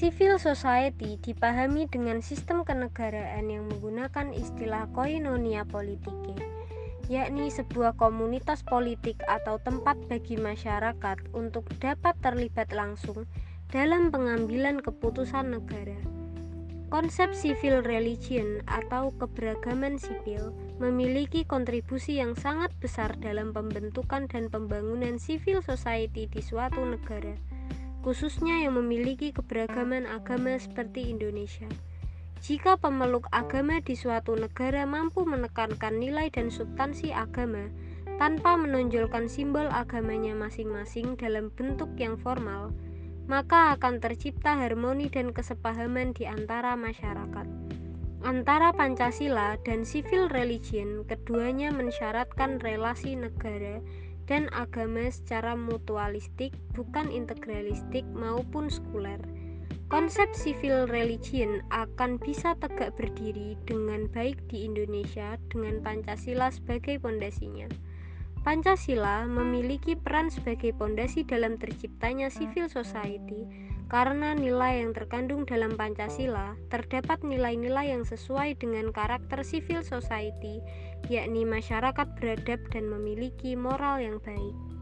Civil society dipahami dengan sistem kenegaraan yang menggunakan istilah koinonia politike, yakni sebuah komunitas politik atau tempat bagi masyarakat untuk dapat terlibat langsung dalam pengambilan keputusan negara. Konsep civil religion atau keberagaman sipil memiliki kontribusi yang sangat besar dalam pembentukan dan pembangunan civil society di suatu negara, khususnya yang memiliki keberagaman agama seperti Indonesia. Jika pemeluk agama di suatu negara mampu menekankan nilai dan substansi agama tanpa menonjolkan simbol agamanya masing-masing dalam bentuk yang formal, maka akan tercipta harmoni dan kesepahaman di antara masyarakat. Antara Pancasila dan civil religion, keduanya mensyaratkan relasi negara dan agama secara mutualistik, bukan integralistik maupun sekuler. Konsep civil religion akan bisa tegak berdiri dengan baik di Indonesia dengan Pancasila sebagai pondasinya. Pancasila memiliki peran sebagai pondasi dalam terciptanya civil society karena nilai yang terkandung dalam Pancasila terdapat nilai-nilai yang sesuai dengan karakter civil society, yakni masyarakat beradab dan memiliki moral yang baik.